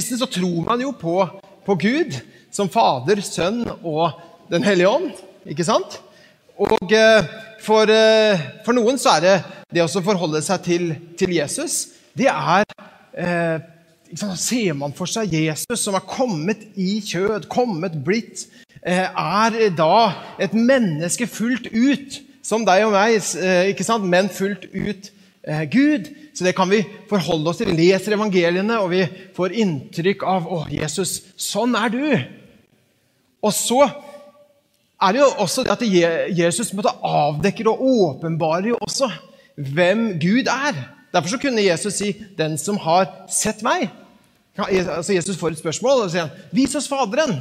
kristen så tror man jo på, på Gud som Fader, Sønn og Den hellige ånd. Ikke sant? Og eh, for, eh, for, noen så er det det å forholde seg til, til Jesus, det er eh, Ser man for seg Jesus som er kommet i kjød, kommet, blitt, eh, er da et menneske fullt ut, som deg og meg, ikke sant? men fullt ut Gud. Så det kan vi forholde oss til. Vi Leser evangeliene, og vi får inntrykk av å, Jesus, sånn er du. Og så er det jo også det at Jesus måtte avdekker og åpenbarer jo også hvem Gud er. Derfor så kunne Jesus si 'den som har sett meg'. Altså Jesus får et spørsmål og sier 'vis oss Faderen'.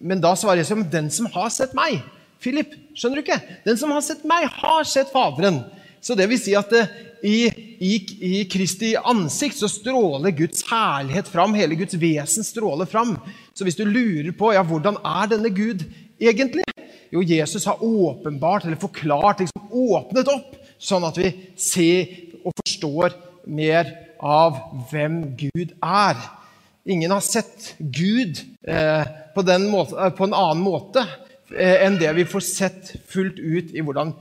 Men da svarer Jesus 'den som har sett meg'. Philip, skjønner du ikke? Den som har sett meg, har sett Faderen. Så det vil si at eh, i, i, i, Kristi ansikt så stråler Guds herlighet fram. Hele Guds vesen stråler fram. Så hvis du lurer på ja, hvordan er denne Gud egentlig, jo, Jesus har åpenbart, eller forklart, liksom åpnet opp, sånn at vi ser og forstår mer av hvem Gud er. Ingen har sett Gud eh, på, måte, eh, på, en annen måte eh, enn det vi får sett fullt ut i hvordan,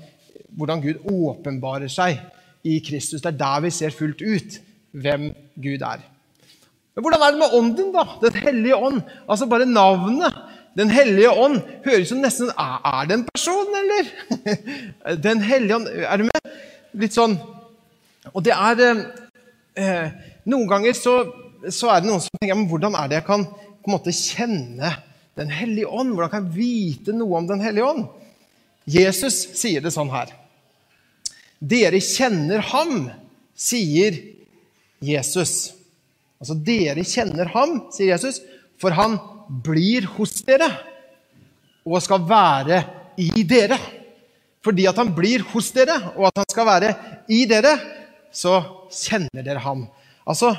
hvordan Gud åpenbarer seg i Kristus. Det er der vi ser fullt ut hvem Gud er. Men hvordan er det med ånden, da? Den hellige ånd. Altså bare navnet den hellige ånd høres jo nesten Er det en person, eller? Den hellige ånd Er du med? Litt sånn Og det er eh, Noen ganger så, så, er det noen som tenker men hvordan er det jeg kan på en måte kjenne Den hellige ånd? Hvordan kan jeg vite noe om Den hellige ånd? Jesus sier det sånn her. Dere kjenner ham, sier Jesus. Altså, dere kjenner ham, sier Jesus, for han blir hos dere og skal være i dere. Fordi at han blir hos dere, og at han skal være i dere, så kjenner dere ham. Altså,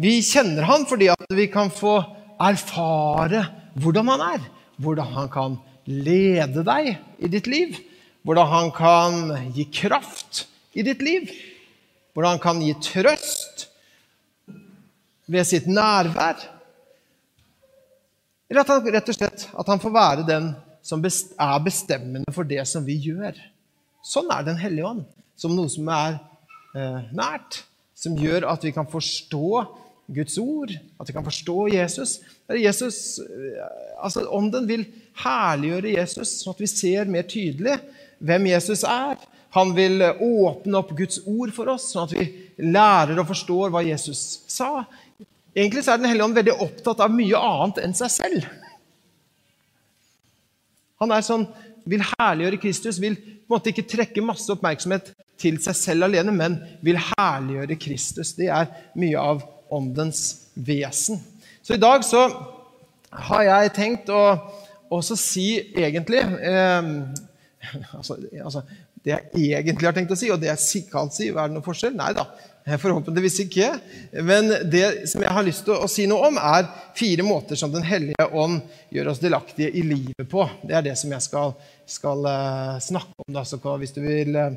vi kjenner ham fordi at vi kan få erfare hvordan han er. Hvordan han kan lede deg i ditt liv. Hvordan han kan gi kraft i ditt liv. Hvordan han kan gi trøst ved sitt nærvær. Eller at han rett og slett at han får være den som er bestemmende for det som vi gjør. Sånn er Den hellige ånd, som noe som er eh, nært. Som gjør at vi kan forstå Guds ord, at vi kan forstå Jesus. Jesus eh, altså Ånden vil herliggjøre Jesus, sånn at vi ser mer tydelig hvem Jesus er. Han vil åpne opp Guds ord for oss, sånn at vi lærer og forstår hva Jesus sa. Egentlig så er Den hellige ånd veldig opptatt av mye annet enn seg selv. Han er sånn, vil herliggjøre Kristus, vil på en måte ikke trekke masse oppmerksomhet til seg selv alene, men vil herliggjøre Kristus. Det er mye av åndens vesen. Så i dag så har jeg tenkt å også si egentlig eh, altså, altså, Det jeg egentlig har tenkt å si, og det jeg kan si, er det noe forskjell? Nei da. Forhåpentligvis ikke. Men det som jeg har lyst til å si noe om, er fire måter som Den hellige ånd gjør oss delaktige i livet på. Det er det som jeg skal, skal uh, snakke om. Da. Så hvis du vil uh,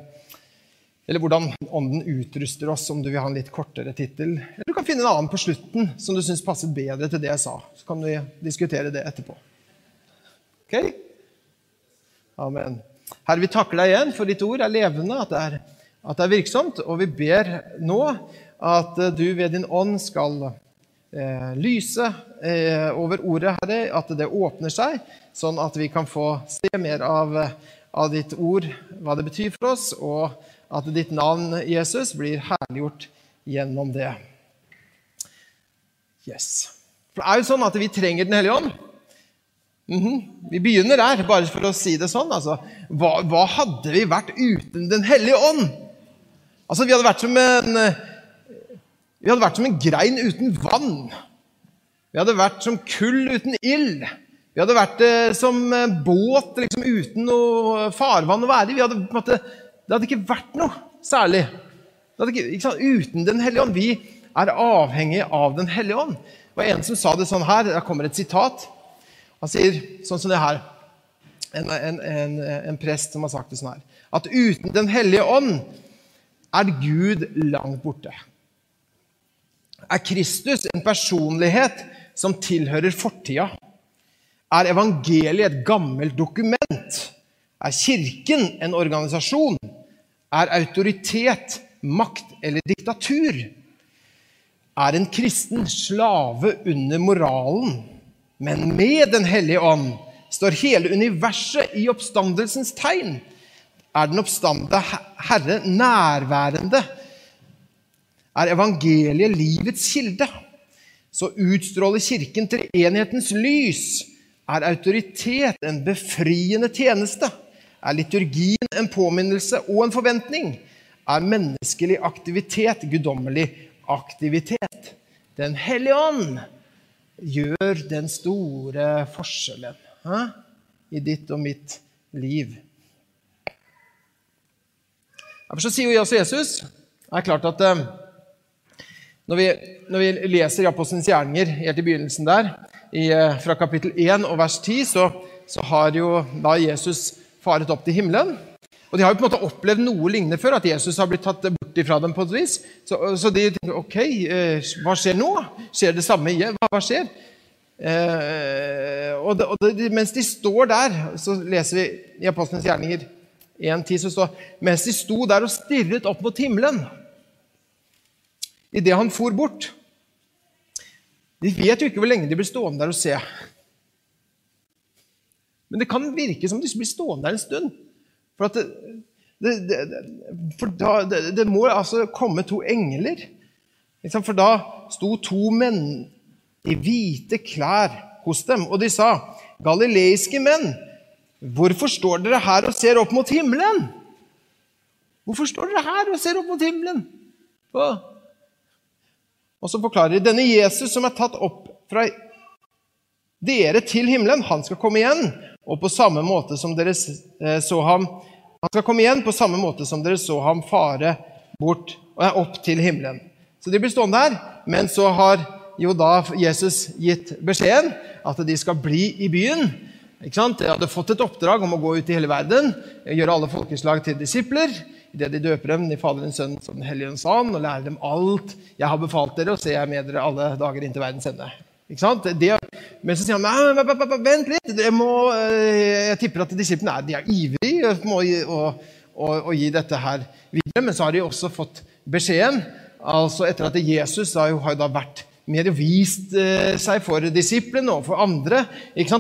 Eller hvordan Ånden utruster oss, om du vil ha en litt kortere tittel. Eller du kan finne en annen på slutten som du syns passet bedre til det jeg sa. Så kan vi diskutere det etterpå. Ok? Amen. Herre, vi takker deg igjen for ditt ord er levende, at det er at det er virksomt. Og vi ber nå at eh, du ved din ånd skal eh, lyse eh, over ordet, Herre, at det åpner seg, sånn at vi kan få se mer av, av ditt ord, hva det betyr for oss, og at ditt navn, Jesus, blir herliggjort gjennom det. Yes. For det er jo sånn at vi trenger Den hellige ånd. Mm -hmm. Vi begynner der, bare for å si det sånn. Altså, hva, hva hadde vi vært uten Den hellige ånd? Altså, vi hadde vært som en Vi hadde vært som en grein uten vann. Vi hadde vært som kull uten ild. Vi hadde vært eh, som båt liksom, uten noe farvann å være i. Det hadde ikke vært noe særlig. Ikke, ikke uten Den hellige ånd. Vi er avhengig av Den hellige ånd. Det var en som sa det sånn her. Der kommer et sitat. Han sier sånn som det her. En, en, en, en prest som har sagt det sånn her. At uten Den hellige ånd er Gud langt borte. Er Kristus en personlighet som tilhører fortida? Er evangeliet et gammelt dokument? Er Kirken en organisasjon? Er autoritet makt eller diktatur? Er en kristen slave under moralen? Men med Den hellige ånd står hele universet i oppstandelsens tegn. Er den oppstande Herre nærværende? Er evangeliet livets kilde? Så utstråler Kirken til enhetens lys. Er autoritet en befriende tjeneste? Er liturgien en påminnelse og en forventning? Er menneskelig aktivitet guddommelig aktivitet? Den hellige ånd gjør den store forskjellen hæ? i ditt og mitt liv. Derfor sier jo også Jesus Det er klart at eh, når, vi, når vi, leser i Apostelens gjerninger helt i begynnelsen der, i, eh, fra kapittel 1 og vers 10, så, så har jo da Jesus faret opp til himmelen. Og De har jo på en måte opplevd noe lignende før, at Jesus har blitt tatt bort ifra dem. på et vis. Så, så de tenker ok, eh, hva skjer nå? Skjer det samme igjen? Hva, hva skjer? Eh, og, det, og det, mens de står der, så leser vi i Apostelens gjerninger 1.10 så står mens de sto der og stirret opp mot himmelen idet han for bort De vet jo ikke hvor lenge de blir stående der og se. Men det kan virke som de blir stående der en stund. For, det, det, det, for da, det, må altså komme to engler. For da sto to menn i hvite klær hos dem, og de sa, 'Galileiske menn, Hvorfor står dere her og ser opp mot himmelen? Hvorfor står dere her og ser opp mot himmelen? Og så forklarer de denne Jesus som er tatt opp fra dere til himmelen, han skal komme igjen. Og på samme måte som dere eh, så ham Han skal komme igjen på samme måte som dere så ham fare bort og opp til himmelen. Så de blir stående der, men så har jo da Jesus gitt beskjeden at de skal bli i byen ikke sant? De hadde fått et oppdrag om å gå ut i hele verden, gjøre alle folkeslag til disipler. Idet de døper dem i Faderens, Sønnens og Den hellige ånds ånd, og lærer dem alt jeg har befalt dere, og så er jeg med dere alle dager inntil verdens ende. Ikke sant? Det, men så sier han vent litt, jeg, må, eh, jeg tipper at disiplene er, er ivrige å, å, å, gi dette her videre. Men så har de også fått beskjeden, altså etter at Jesus har har jo da vært mer vist eh, seg for disiplene og for andre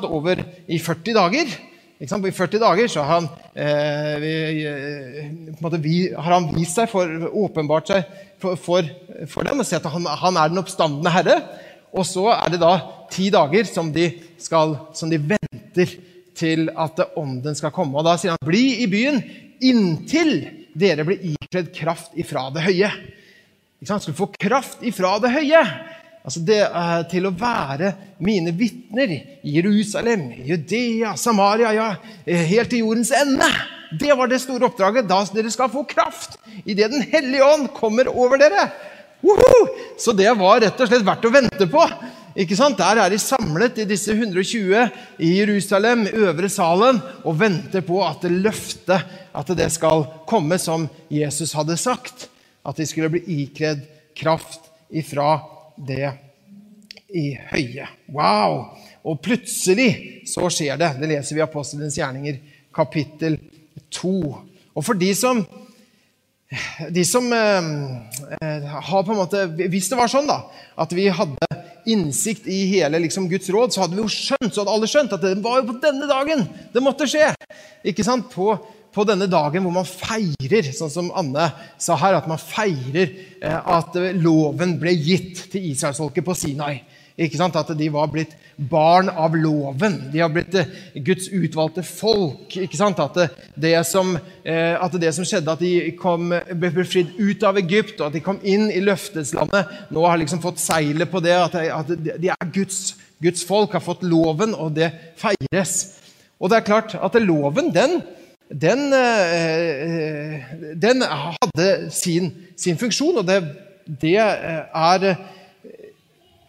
over i 40 dager. I 40 dager så har han, eh, eh måte, vi, har han, vist seg for, åpenbart seg for, for, for dem og sett at han, han, er den oppstandende herre. Og så er det da ti dager som de, skal, som de venter til at ånden skal komme. Og da sier han, 'Bli i byen inntil dere blir ikledd kraft ifra det høye'. Ikke sant? Skal få kraft ifra det høye. Altså det uh, til å være mine vitner i Jerusalem, Judea, Samaria, ja, helt til jordens ende. Det var det store oppdraget. Da dere skal få kraft idet Den hellige ånd kommer over dere. Woohoo! Så det var rett og slett verdt å vente på. Ikke sant? Der er de samlet i disse 120 i Jerusalem, øvre salen, og venter på at det løftet at det skal komme som Jesus hadde sagt. At de skulle bli ikledd kraft ifra det i høye. Wow! Og plutselig så skjer det. Det leser vi i Apostelens gjerninger, kapittel 2. Og for de som de som eh, eh, har på en måte, Hvis det var sånn da, at vi hadde innsikt i hele liksom, Guds råd, så hadde vi jo skjønt så hadde alle skjønt at det var jo på denne dagen det måtte skje. Ikke sant? På på denne dagen hvor man feirer, sånn som Anne sa her, at man feirer eh, at loven ble gitt til israelsfolket på Sinai. Ikke sant? At de var blitt barn av loven. De har blitt eh, Guds utvalgte folk. Ikke sant? At det, som, eh, at det som skjedde, at de kom, ble befridd ut av Egypt, og at de kom inn i løfteslandet, nå har liksom fått seilet på det. At, de er Guds, Guds folk, har fått loven, og det feires. Og det er klart at loven, den den, eh, den hadde sin, sin, funksjon, og det, det er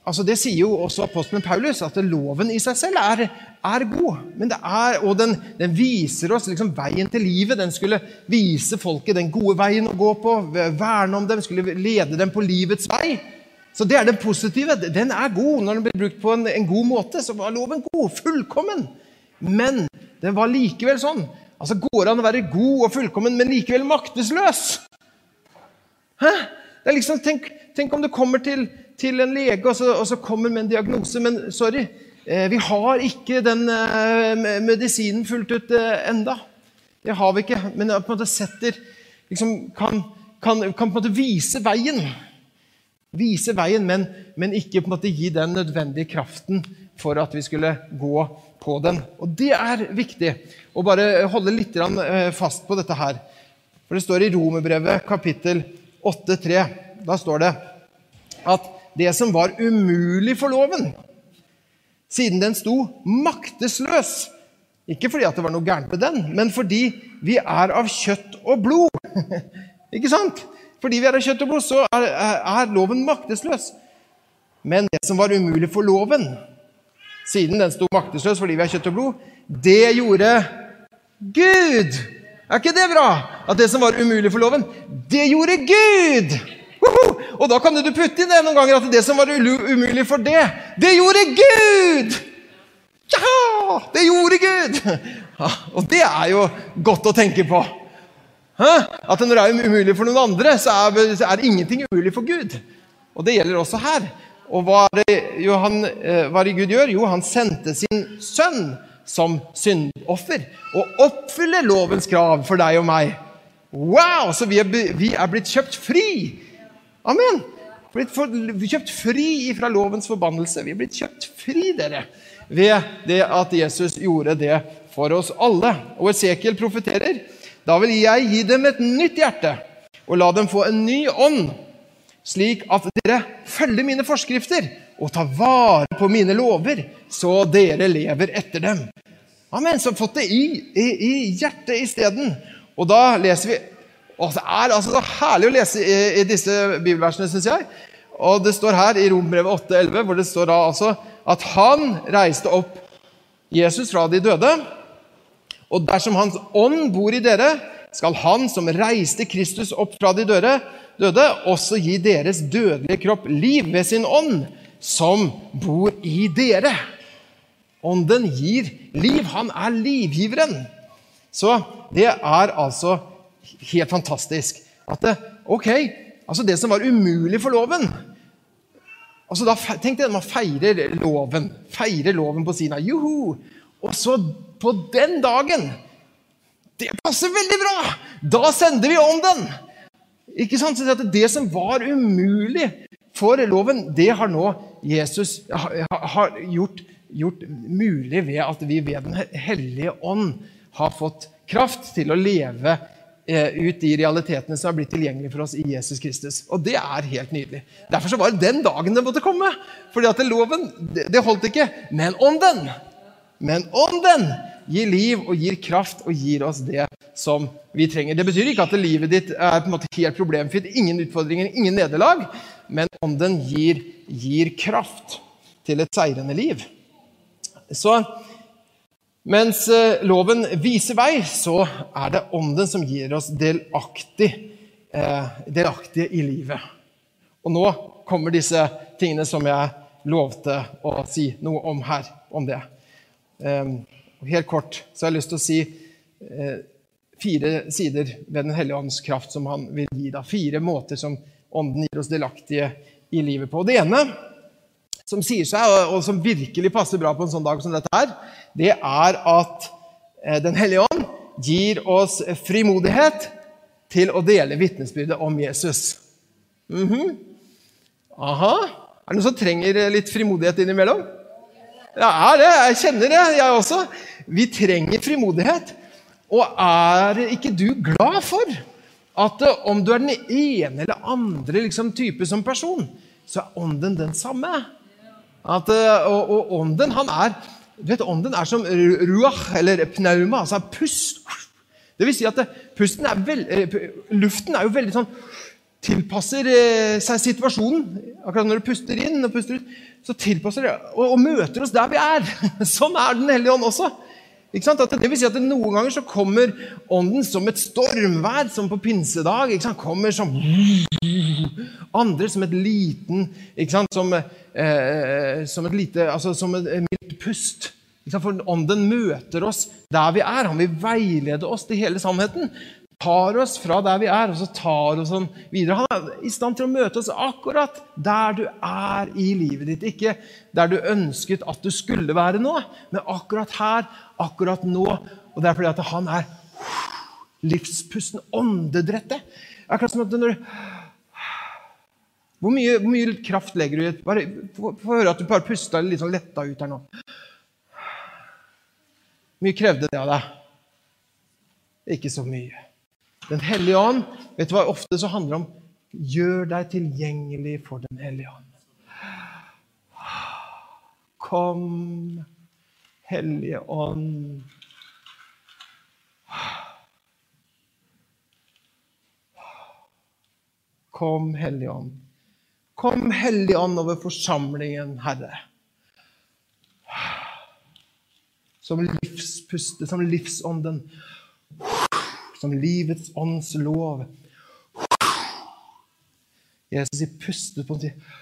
altså Det sier jo også apostelen Paulus, at loven i seg selv er, er god. Det er, og den, den viser oss liksom veien til livet. Den skulle vise folket den gode veien å gå på, verne om dem, skulle lede dem på livets vei. Så det er det positive. Den er god når den blir brukt på en, en god måte. Så var loven god, fullkommen. Men den var likevel sånn. Altså Går det an å være god og fullkommen, men likevel maktesløs? Hæ? Det er liksom, tenk, tenk om du kommer til, til en lege og så, og så, kommer med en diagnose, men sorry, eh, vi har ikke den eh, medisinen fullt ut eh, enda. Det har vi ikke, men på en måte setter liksom, kan, kan, kan, på en måte vise veien. Vise veien, men, men ikke på en måte gi den nødvendige kraften for at vi skulle gå på den. Og det er viktig å bare holde litt fast på dette her. For det står i Romerbrevet kapittel 8,3. Da står det at det som var umulig for loven, siden den sto maktesløs Ikke fordi at det var noe gærent med den, men fordi vi er av kjøtt og blod. Ikke sant? Fordi vi er av kjøtt og blod, så er, er loven maktesløs. Men det som var umulig for loven, siden den sto maktesløs fordi vi er kjøtt og blod, det gjorde Gud. Er ikke det bra? At det som var umulig for loven, det gjorde Gud! Og da kan du putte inn det noen ganger at det som var umulig for det, det gjorde Gud! Ja! Det gjorde Gud! Ja, og det er jo godt å tenke på. Hæ? At når det er umulig for noen andre, så er, så er ingenting umulig for Gud. Og det gjelder også her. Og hva er det, Johan, eh, hva det Gud gjør? Jo, han sendte sin sønn som syndoffer og oppfyller lovens krav for deg og meg. Wow! Så vi er, vi er blitt kjøpt fri. Amen. Blitt for, kjøpt fri fra lovens forbannelse. Vi er blitt kjøpt fri, dere, ved det at Jesus gjorde det for oss alle. Og Esekiel profeterer. Da vil jeg gi dem et nytt hjerte og la dem få en ny ånd, slik at dere følger mine forskrifter og tar vare på mine lover, så dere lever etter dem. Amen. Så fått det i, i, i hjertet isteden. Og da leser vi og Det er altså så herlig å lese i, i disse bibelversene, syns jeg. Og Det står her i Rombrevet 8,11, hvor det står da altså at han reiste opp Jesus fra de døde. Og dersom Hans ånd bor i dere, skal Han som reiste Kristus opp fra de døde, døde også gi deres dødelige kropp liv ved sin ånd som bor i dere. Ånden gir liv. Han er livgiveren. Så det er altså helt fantastisk. At det, ok, altså det som var umulig for loven altså da, Tenk deg at man feirer loven. Feirer loven på Sina. Juhu! Og så på den dagen Det passer veldig bra! Da sender vi ånden! Ikke sant? Så det som var umulig for loven, det har nå Jesus har gjort, gjort mulig ved at vi ved Den hellige ånd har fått kraft til å leve ut de realitetene som har blitt tilgjengelige for oss i Jesus Kristus. Og det er helt nydelig. Derfor så var det den dagen det måtte komme. Fordi at loven, det, det holdt ikke. Men ånden! Men ånden gir liv og gir kraft og gir oss det som vi trenger. Det betyr ikke at livet ditt er på en måte helt problemfritt. Ingen utfordringer, ingen nederlag men ånden gir, gir kraft til et seirende liv. Så mens eh, loven viser vei, så er det ånden som gir oss delaktig, eh, delaktige i livet. Og nå kommer disse tingene som jeg lovte å si noe om her. om det. Eh, helt kort så har jeg lyst til å si eh, fire sider ved Den hellige ånds kraft som han vil gi. Da. Fire måter som Ånden gir oss delaktige i livet på. Det ene som sier seg, og som virkelig passer bra på en sånn dag som dette her, det er at eh, Den hellige ånd gir oss frimodighet til å dele vitnesbyrdet om Jesus. Mm -hmm. Aha. Er det noen som trenger litt frimodighet innimellom? Ja, er det. Jeg kjenner det, jeg også. Vi trenger frimodighet. Og er ikke du glad for at eh, om du er den ene eller andre liksom, type som person, så er ånden den samme. At, eh, og, og, ånden han er du vet, ånden er som ruach, eller pnauma, altså pust. Det vil si at pusten er veld, eh, luften er jo veldig sånn Tilpasser seg situasjonen. Akkurat når du puster inn og puster ut, så tilpasser det og, og møter oss der vi er. Sånn er Den hellige ånd også. Det vil si at Noen ganger så kommer Ånden som et stormvær, som på pinsedag. Kommer som Andre som et liten? Som, eh, som et lite altså som et mildt pust. For Ånden møter oss der vi er. Han vil veilede oss til hele sannheten tar oss fra der vi er, og så tar oss sånn videre. Han er i stand til å møte oss akkurat der du er i livet ditt. Ikke der du ønsket at du skulle være nå, men akkurat her, akkurat nå. Og det er fordi at han er livspusten, åndedrettet. Akkurat som at når hvor mye, hvor mye, kraft legger du i Bare Få høre at du bare pusta litt sånn letta ut her nå. Hvor mye krevde det av deg? Ikke så mye. Den hellige ånd vet du hva ofte så handler om? Gjør deg tilgjengelig for Den hellige ånd. Kom, Hellige ånd. Kom, Hellige ånd. Kom, Hellige ånd, over forsamlingen, Herre. Som livspuste, som livsånden som livets ånds lov. Jesus sier, pustet på den sier,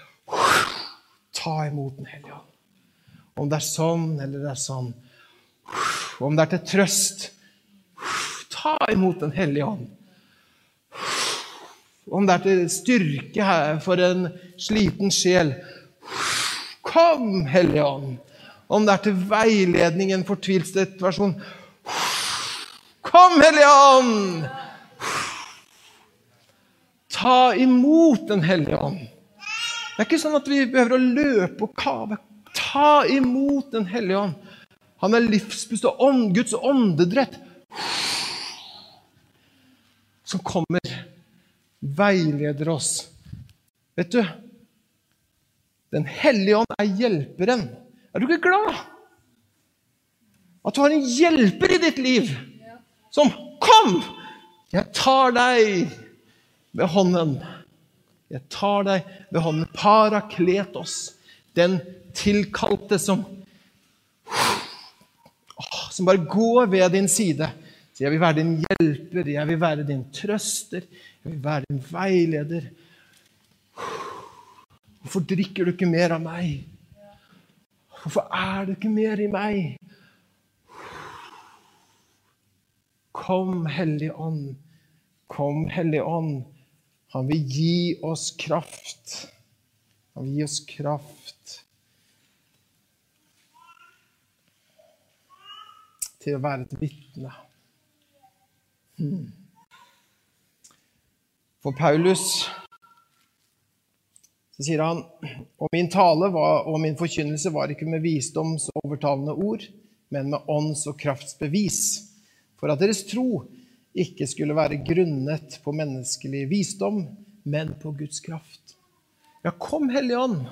ta imot Den hellige ånd. Om det er sånn eller det er sånn. Om det er til trøst, ta imot Den hellige ånd. Om det er til styrke for en sliten sjel, kom, Hellige ånd. Om det er til veiledning i en fortvilt situasjon, Kom, Hellige Ånd! Ta imot Den hellige ånd. Det er ikke sånn at vi behøver å løpe og kave. Ta imot Den hellige ånd. Han er livspust og ånd, Guds åndedrett, som kommer, veileder oss. Vet du, Den hellige ånd er hjelperen. Er du ikke glad? At du har en hjelper i ditt liv som Kom! Jeg tar deg ved hånden. Jeg tar deg ved hånden. Parakletos, den tilkalte som Som bare går ved din side. Så jeg vil være din hjelper, jeg vil være din trøster, jeg vil være din veileder. Hvorfor drikker du ikke mer av meg? Hvorfor er du ikke mer i meg? Kom, Hellige Ånd. Kom, Hellige Ånd. Han vil gi oss kraft. Han vil gi oss kraft til å være et vitne. Hmm. For Paulus så sier han og min tale var, og min forkynnelse var ikke med visdomsovertalende ord, men med ånds- og kraftsbevis for at deres tro ikke skulle være grunnet på menneskelig visdom, men på Guds kraft. Ja, kom, Hellige Ånd,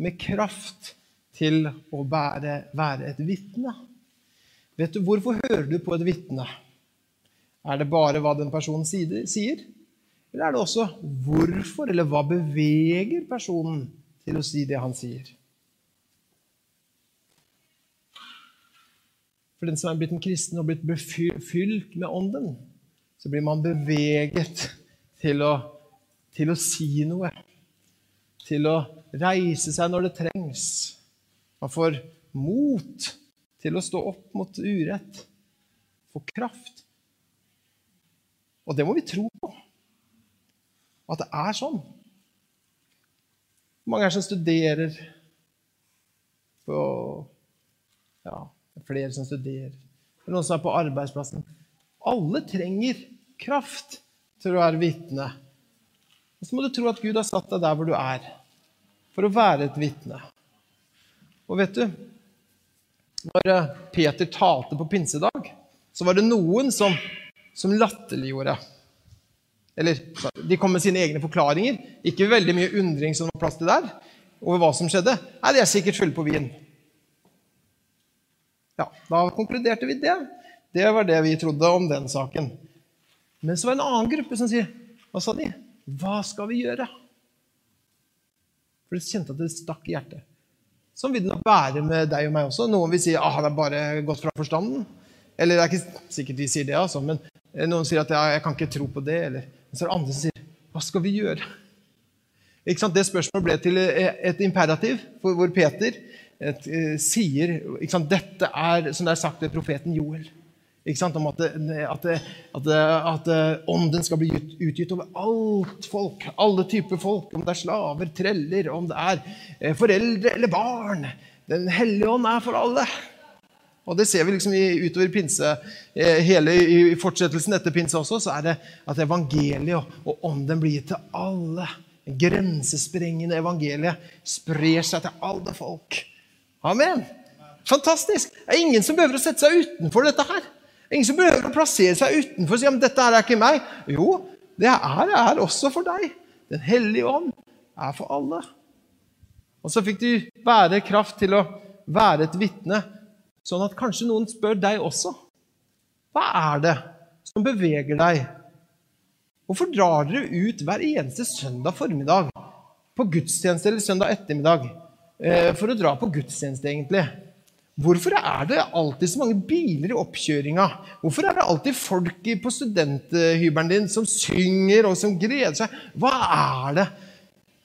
med kraft til å være, være et vitne. Vet du, Hvorfor hører du på et vitne? Er det bare hva den personen sier? Eller er det også hvorfor, eller hva beveger personen til å si det han sier? For den som er blitt en kristen og blitt fylt med Ånden, så blir man beveget til å, til å si noe. Til å reise seg når det trengs. Man får mot til å stå opp mot urett. Få kraft. Og det må vi tro på. At det er sånn. Hvor mange er det som studerer på ja, flere som studerer. Det er noen som er på arbeidsplassen. Alle trenger kraft til å være vitne. Og så må du tro at Gud har satt deg der hvor du er, for å være et vitne. Og vet du Når eh, Peter talte på pinsedag, så var det noen som, som latterliggjorde. Eller de kom med sine egne forklaringer. Ikke veldig mye undring som var plass til der, over hva som skjedde. Nei, de er sikkert fulle på vin. Ja, Da konkluderte vi det. Det var det vi trodde om den saken. Men så var det en annen gruppe som sier Hva sa de? Hva skal vi gjøre? For de kjente at det stakk i hjertet. Sånn vil det nok være med deg og meg også. Noen vil si at ah, det er bare gått fra forstanden. Eller det er ikke sikkert de sier det, altså, men noen sier at ja, jeg kan ikke tro på det. Eller så er det andre som sier hva skal vi gjøre? Ikke sant? Det spørsmålet ble til et imperativ, hvor Peter et, uh, sier sant? Dette er som det er sagt ved profeten Joel. Om at, at, at, at, ånden skal bli utgitt over alt folk. Alle typer folk. Om det er slaver, treller, om det er eh, foreldre eller barn. Den hellige ånd er for alle. Og det ser vi liksom utover pinse, eh, hele i fortsettelsen etter pinse også, så er det at evangeliet og ånden blir gitt til alle. Grensesprengende evangeliet sprer seg til alle folk. Amen. Fantastisk. Det er ingen som behøver å sette seg utenfor dette her. Det er Ingen som behøver å plassere seg utenfor og si at dette her er ikke meg. Jo, det er, er også for deg. Den hellige ånd er for alle. Og så fikk du være kraft til å være et vitne, sånn at kanskje noen spør deg også. Hva er det som beveger deg? Hvorfor drar dere ut hver eneste søndag formiddag på gudstjeneste eller søndag ettermiddag for å dra på gudstjeneste, egentlig? Hvorfor er det alltid så mange biler i oppkjøringa? Hvorfor er det alltid folk på studenthybelen din som synger og som gleder seg? Hva er det?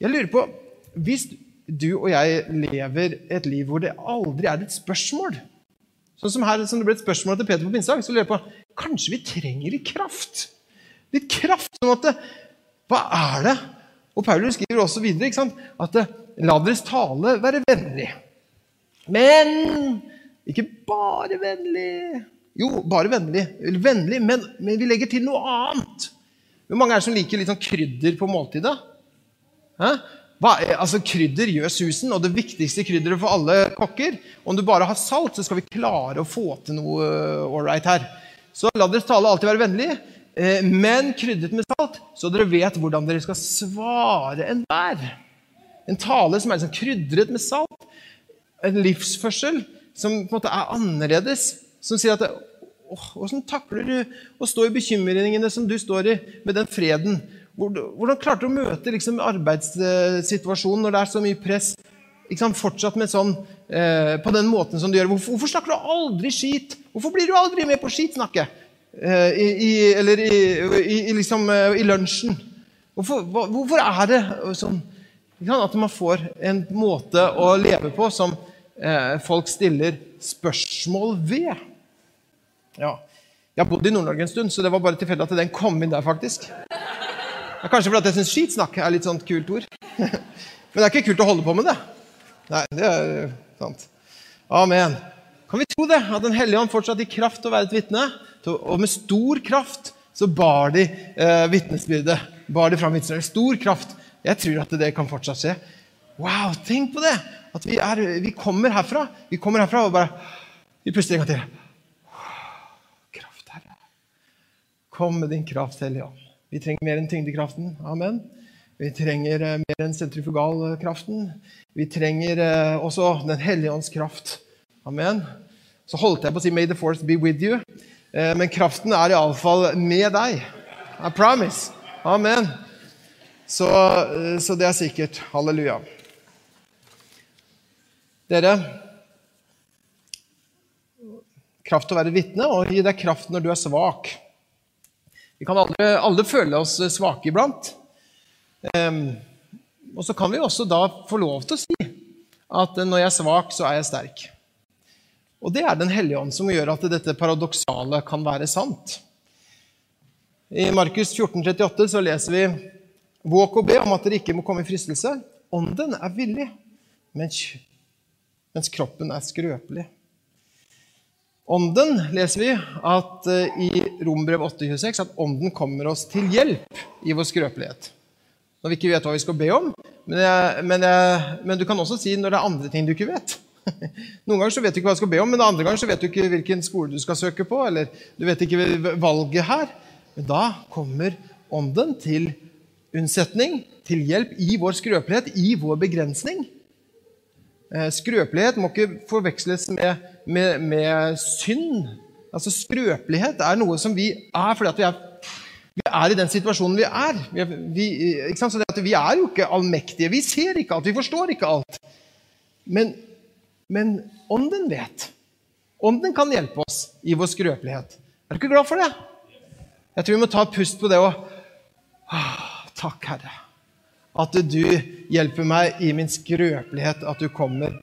Jeg lurer på Hvis du og jeg lever et liv hvor det aldri er et spørsmål Sånn som her, som det ble et spørsmål til Peter på pinsedag, så lurer jeg på Kanskje vi trenger litt kraft? Litt kraft. sånn at det, Hva er det? Og Paulus skriver også videre ikke sant? at det, la deres tale være vennlig. Men ikke bare vennlig. Jo, bare vennlig. Vennlig, men, men, vi legger til noe annet. Hvor mange er det som liker litt sånn krydder på måltidet? Hva, altså, krydder gjør susen, og det viktigste krydderet for alle kokker Om du bare har salt, så skal vi klare å få til noe ålreit uh, her. Så la deres tale alltid være vennlig, uh, men krydret med salt, så dere vet hvordan dere skal svare enhver. En tale som er liksom krydret med salt, en livsførsel som på en måte er annerledes. Som sier at Åssen takler du å stå i bekymringene som du står i, med den freden? Hvordan klarte du å møte liksom, arbeidssituasjonen når det er så mye press? Liksom, fortsatt med sånn, eh, på den måten som du gjør. Hvorfor, hvorfor, snakker du aldri skit? Hvorfor blir du aldri med på skitsnakket? Eh, i, i, eller i, i, liksom, eh, i lunsjen? Hvorfor, hvorfor, er det sånn at man får en måte å leve på som eh, folk stiller spørsmål ved. Ja. Jeg har bodd i Nord-Norge en stund, så det var bare tilfeldig at den kom inn der. faktisk. Er kanskje fordi jeg syns skitsnakk er litt sånt kult ord. Men det er ikke kult å holde på med det. Nei, det er sant. Amen. Kan vi tro det? At Den hellige ånd fortsatt i kraft til å være et vitne. Og med stor kraft så bar de eh, vitnesbyrdet. Bar de fram vitnesbyrdet. Stor kraft. Jeg tror at det kan fortsatt skje. Wow, tenk på det! At vi, er, vi kommer herfra Vi kommer herfra og bare Vi puster en gang til. Kraft, Herre. Kom med din kraft, Hellige Ånd. Vi trenger mer enn tyngdekraften. Amen. Vi trenger uh, mer enn sentrifugalkraften. Vi trenger uh, også Den hellige ånds kraft. Amen. Så holdt jeg på å si 'May the force be with you', uh, men kraften er iallfall med deg. I promise. Amen. Så, så det er sikkert. Halleluja. Dere Kraft til å være vitne og gi deg kraft når du er svak. Vi kan alle, alle føle oss svake iblant. Um, og så kan vi også da få lov til å si at når jeg er svak, så er jeg sterk. Og det er Den hellige ånd som gjør at dette paradoksale kan være sant. I Markus 14, 38 så leser vi Våg og be om at dere ikke må komme i fristelse. Ånden er villig, men mens kroppen er skrøpelig. Ånden leser vi at uh, i Rombrev 8,26 at ånden kommer oss til hjelp i vår skrøpelighet. Når vi ikke vet hva vi skal be om. Men, jeg, men, jeg, men, du kan også si når det er andre ting du ikke vet. Noen ganger så vet du ikke hva du skal be om, men andre ganger så vet du ikke hvilken skole du skal søke på. eller du vet ikke valget her. Men da kommer ånden til unnsetning, til hjelp i vår skrøpelighet, i vår begrensning. Eh, skrøpelighet må ikke forveksles med, med, med, synd. Altså Skrøpelighet er noe som vi er fordi vi er, vi er i den situasjonen vi er. Vi, vi, vi, er jo ikke allmektige. Vi ser ikke alt, vi forstår ikke alt. Men Men Ånden vet. Ånden kan hjelpe oss i vår skrøpelighet. Er du ikke glad for det? Jeg tror vi må ta et pust på det òg. Takk, Herre, at du hjelper meg i min skrøpelighet, at du kommer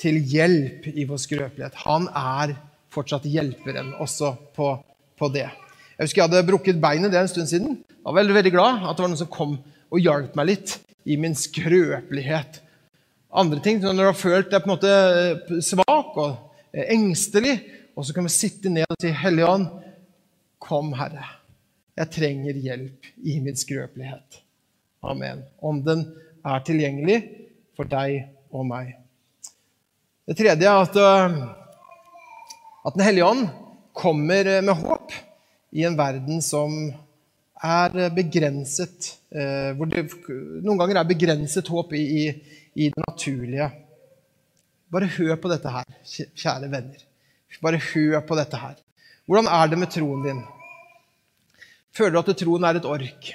til hjelp i vår skrøpelighet. Han er fortsatt hjelperen også på, på det. Jeg husker jeg hadde brukket beinet det en stund siden. Jeg var veldig, veldig glad at det var noen som kom og hjalp meg litt i min skrøpelighet. Andre ting, når du har følt deg på en måte eh, svak og eh, engstelig, og så kan vi sitte ned og si, Hellige Ånd, kom, Herre. Jeg trenger hjelp i min skrøpelighet. Amen. Om den er tilgjengelig for deg og meg. Det tredje er at, eh, at Den hellige ånd kommer med håp i en verden som er begrenset Hvor det noen ganger er begrenset håp i, i, i det naturlige. Bare hør på dette her, kjære venner. Bare hør på dette her. Hvordan er det med troen din? Føler du at troen er et ork?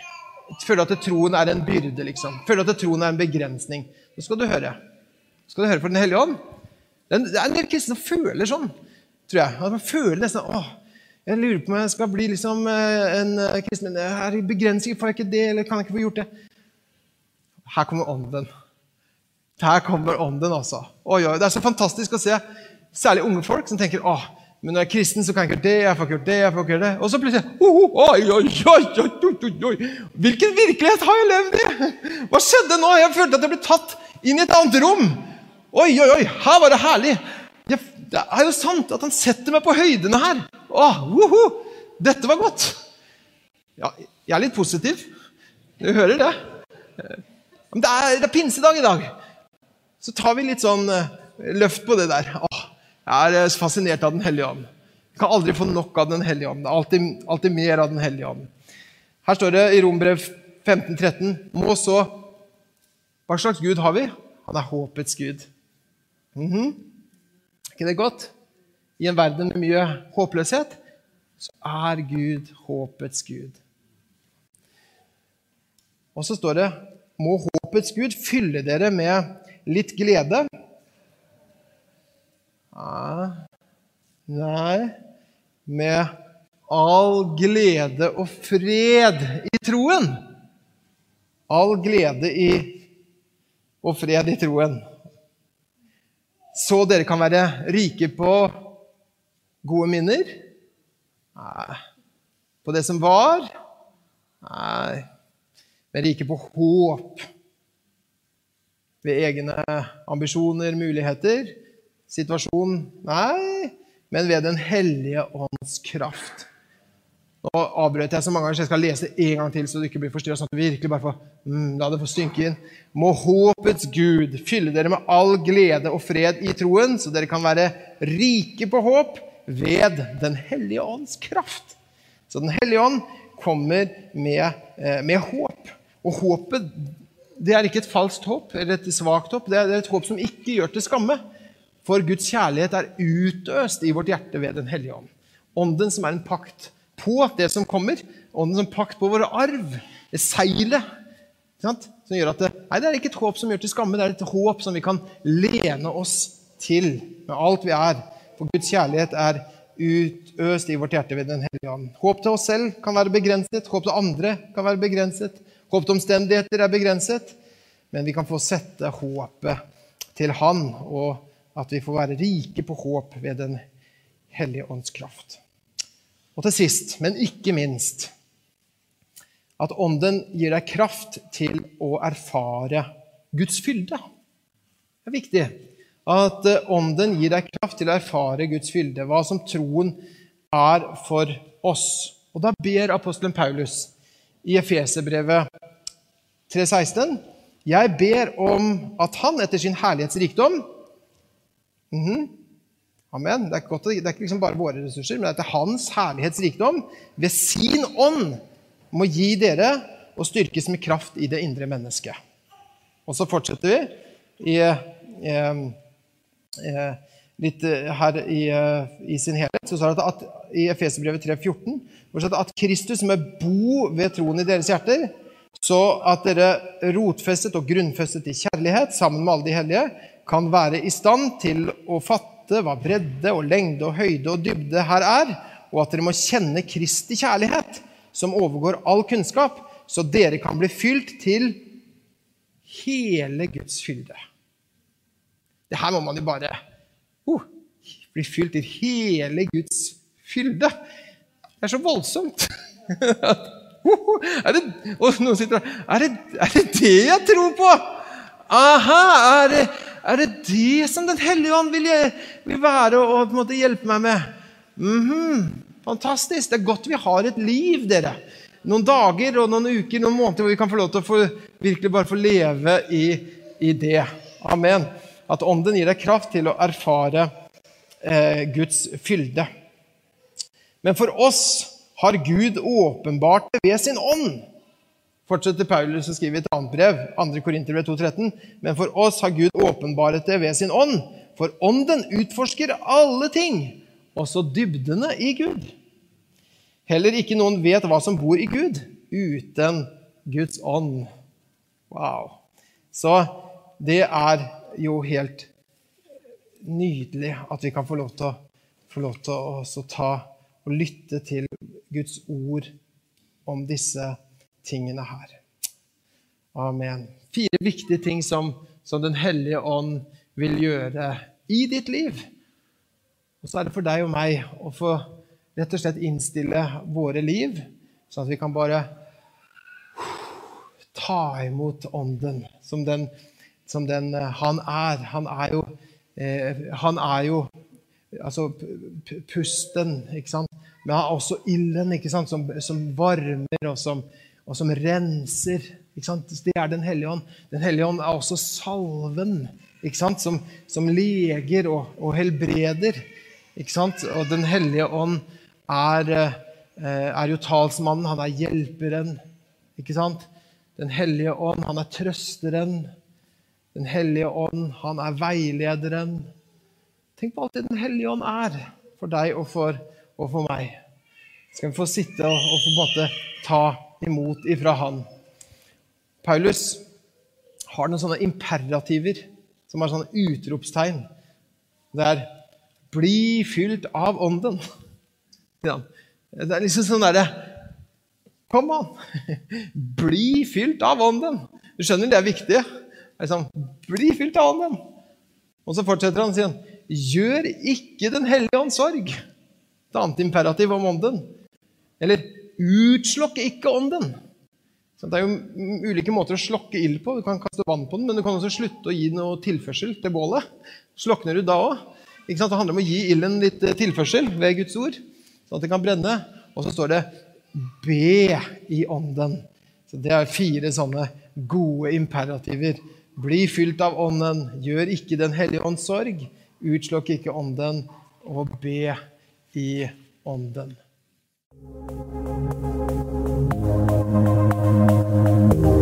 Føler du at troen er en byrde? liksom? Føler du at troen er en begrensning? Nå skal du høre. Skal du høre for Den hellige ånd? Det er en del kristne som føler sånn, tror jeg. At man føler nesten åh, jeg lurer på om jeg skal bli liksom eh, en eh, kristen. Er det begrensninger? Får jeg ikke det, eller kan jeg ikke få gjort det? Her kommer ånden. Her kommer ånden, altså. Oi, oi, Det er så fantastisk å se særlig unge folk som tenker åh, men når jeg er kristen, så kan jeg ikke gjøre det, jeg får ikke gjort det, jeg får ikke gjøre det. Og så plutselig oh, oi, oi, oi, oi, oi, Hvilken virkelighet har jeg levd i? Hva skjedde nå? Jeg følte at jeg ble tatt inn i et annet rom. Oi, oi, oi, her var det herlig. Jeg, det er jo sant at han setter meg på høydene her. Åh, woho, Dette var godt. Ja, jeg er litt positiv. Du hører det. Men det er, det er pinsedag i dag. Så tar vi litt sånn eh, løft på det der. Åh, jeg er fascinert av Den hellige ånd. Jeg kan aldri få nok av Den hellige ånd. Det er alltid, alltid mer av Den hellige ånd. Her står det i Rombrev 15-13 Må så Hva slags Gud har vi? Han er håpets Gud. Mm -hmm. Er ikke det godt? I en verden med mye håpløshet så er Gud håpets Gud. Og så står det Må håpets Gud fylle dere med litt glede Nei Med all glede og fred i troen. All glede i, og fred i troen. Så dere kan være rike på gode minner? Nei. På det som var? Nei. Men rike på håp. Ved egne ambisjoner, muligheter situasjon? Nei, men ved Den hellige ånds kraft. Nå avbrøt jeg så mange ganger, så jeg skal lese en gang til, så du ikke blir forstyrra. Sånn at du virkelig bare får mm, la det få synke inn. Må håpets Gud fylle dere med all glede og fred i troen, så dere kan være rike på håp ved Den hellige ånds kraft. Så Den hellige ånd kommer med, eh, med håp. Og håpet det er ikke et falskt håp eller et svakt håp. Det er et håp som ikke gjør til skamme. For Guds kjærlighet er utøst i vårt hjerte ved Den hellige ånd. Ånden som er en pakt på det som kommer. Ånden som pakt på vår arv. Det seilet. Som gjør at det, nei, det er ikke et håp som gjør til skamme, det er et håp som vi kan lene oss til med alt vi er. For Guds kjærlighet er utøst i vårt hjerte ved Den hellige ånd. Håp til oss selv kan være begrenset, håp til andre kan være begrenset. Håp til omstendigheter er begrenset, men vi kan få sette håpet til Han og at vi får være rike på håp ved Den hellige ånds kraft. Og til sist, men ikke minst, at Ånden gir deg kraft til å erfare Guds fylde. Det er viktig at eh, Ånden gir deg kraft til å erfare Guds fylde, hva som troen er for oss. Og da ber apostelen Paulus i Efeserbrevet 3,16.: Jeg ber om at han etter sin herlighetsrikdom Mm -hmm. Amen. Det er, godt, det er ikke liksom bare våre ressurser, men det er Hans herlighetsrikdom ved sin ånd må gi dere og styrkes med kraft i det indre mennesket. Og så fortsetter vi i, i, i, litt her i, i, sin helhet. Så står det at, i Efeserbrevet 3,14 at Kristus må bo ved troen i deres hjerter, så at dere rotfestet og grunnfestet i kjærlighet sammen med alle de hellige, kan være i stand til å fatte hva bredde og lengde og høyde og dybde her er, og at dere må kjenne Kristi kjærlighet, som overgår all kunnskap, så dere kan bli fylt til hele Guds fylde. Det her må man jo bare oh, bli fylt til hele Guds fylde. Det er så voldsomt. er det, og noen sitter der er er det det jeg tror på? Aha! Er det, er det det som Den hellige ånd vil, vil, være og måte hjelpe meg med? Mm -hmm. Fantastisk. Det er godt vi har et liv, dere. Noen dager og noen uker, noen måneder hvor vi kan få lov til å få, virkelig bare få leve i, i det. Amen. At Ånden gir deg kraft til å erfare eh, Guds fylde. Men for oss har Gud åpenbart det ved sin ånd. Fortsetter Paulus å skrive et annet brev, 2. Korinterbrev 2,13. Men for oss har Gud åpenbaret det ved sin ånd. For ånden utforsker alle ting, også dybdene i Gud. Heller ikke noen vet hva som bor i Gud, uten Guds ånd. Wow. Så det er jo helt nydelig at vi kan få lov til å, lov til å ta og lytte til Guds ord om disse tingene her. Amen. Fire viktige ting som, som Den hellige ånd vil gjøre i ditt liv. Og så er det for deg og meg å få rett og slett innstille våre liv, sånn at vi kan bare ta imot Ånden som den, som den eh, han er. Han er jo, eh, han er jo altså pusten, ikke sant? Men han er også ilden, ikke sant? Som, som varmer, og som, og som renser. Ikke sant? Det er Den hellige ånd. Den hellige ånd er også salven, ikke? Som, som leger og, og, helbreder. Og Den hellige ånd er, eh, er jo talsmannen, han er hjelperen. Ikke sant? Den hellige ånd, han er trøsteren. Den hellige ånd, han er veilederen. Tenk på alt det Den hellige ånd er for deg og for, og for meg. Skal vi få sitte og, og få måte, ta imot ifra Han. Paulus har noen sånne imperativer som er sånne utropstegn. Det er 'bli fylt av ånden'. Det er liksom sånn derre Kom an! Bli fylt av ånden! Du skjønner, det er viktig. Liksom, Bli fylt av ånden! Og så fortsetter han og sier Gjør ikke Den hellige ånd sorg. Et annet imperativ om ånden. Eller utslokk ikke ånden. Så det er jo ulike måter å slokke ild på. Du kan kaste vann på den, men du kan også slutte å gi noe tilførsel til bålet. Slokner du da òg? Det handler om å gi ilden litt eh, tilførsel ved Guds ord, sånn at det kan brenne. Og så står det 'be i ånden'. Så Det er fire sånne gode imperativer. Bli fylt av ånden, gjør ikke Den hellige ånds sorg, Utslokk ikke ånden, og be i ånden. Thank you.